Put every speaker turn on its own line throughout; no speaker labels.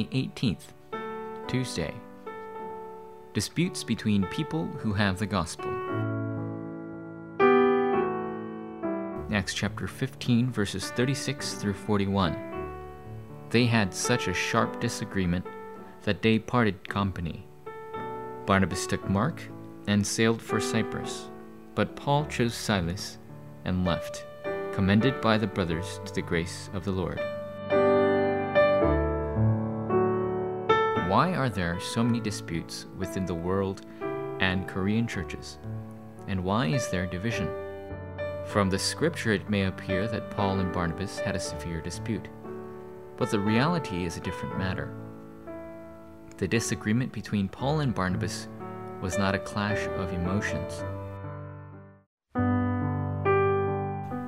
18th, Tuesday. Disputes between people who have the gospel. Acts chapter 15, verses 36 through 41. They had such a sharp disagreement that they parted company. Barnabas took Mark and sailed for Cyprus, but Paul chose Silas and left, commended by the brothers to the grace of the Lord. Why are there so many disputes within the world and Korean churches? And why is there division? From the scripture, it may appear that Paul and Barnabas had a severe dispute, but the reality is a different matter. The disagreement between Paul and Barnabas was not a clash of emotions.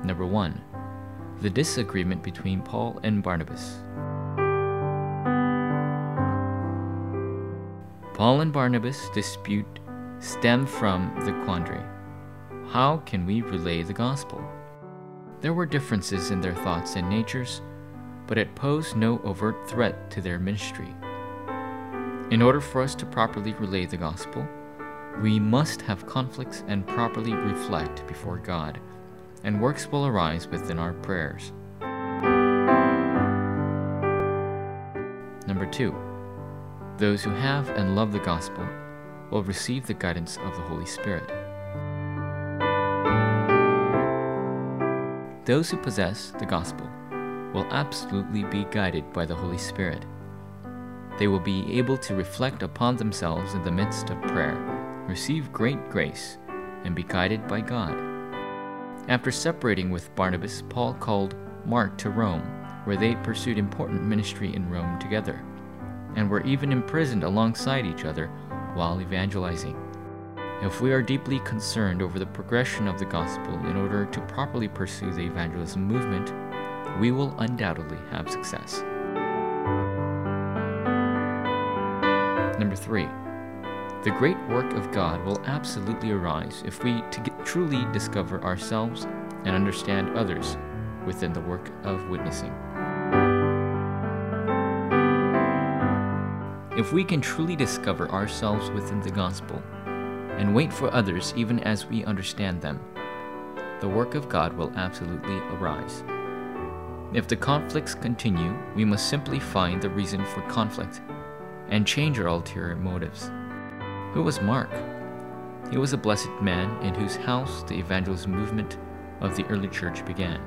Number one, the disagreement between Paul and Barnabas. Paul and Barnabas' dispute stemmed from the quandary how can we relay the gospel? There were differences in their thoughts and natures, but it posed no overt threat to their ministry. In order for us to properly relay the gospel, we must have conflicts and properly reflect before God, and works will arise within our prayers. Number two, those who have and love the gospel will receive the guidance of the Holy Spirit. Those who possess the gospel will absolutely be guided by the Holy Spirit. They will be able to reflect upon themselves in the midst of prayer, receive great grace, and be guided by God. After separating with Barnabas, Paul called Mark to Rome, where they pursued important ministry in Rome together, and were even imprisoned alongside each other while evangelizing. If we are deeply concerned over the progression of the gospel in order to properly pursue the evangelism movement, we will undoubtedly have success. Number three, the great work of God will absolutely arise if we truly discover ourselves and understand others within the work of witnessing. If we can truly discover ourselves within the gospel, and wait for others even as we understand them, the work of God will absolutely arise. If the conflicts continue, we must simply find the reason for conflict and change our ulterior motives. Who was Mark? He was a blessed man in whose house the evangelist movement of the early church began.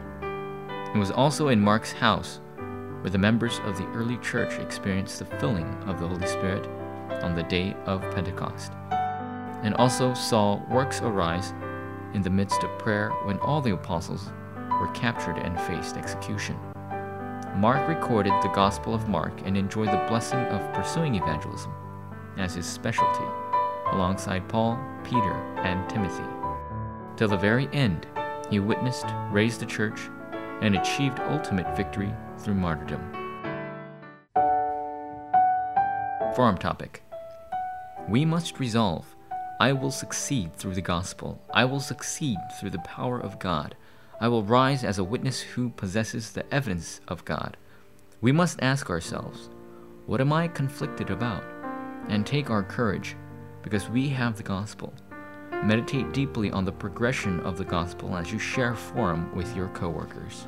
It was also in Mark's house where the members of the early church experienced the filling of the Holy Spirit on the day of Pentecost and also saw works arise in the midst of prayer when all the apostles were captured and faced execution. Mark recorded the Gospel of Mark and enjoyed the blessing of pursuing evangelism as his specialty, alongside Paul, Peter, and Timothy. Till the very end, he witnessed, raised the church, and achieved ultimate victory through martyrdom. Forum topic We must resolve I will succeed through the gospel. I will succeed through the power of God. I will rise as a witness who possesses the evidence of God. We must ask ourselves, what am I conflicted about? And take our courage, because we have the gospel. Meditate deeply on the progression of the gospel as you share forum with your coworkers.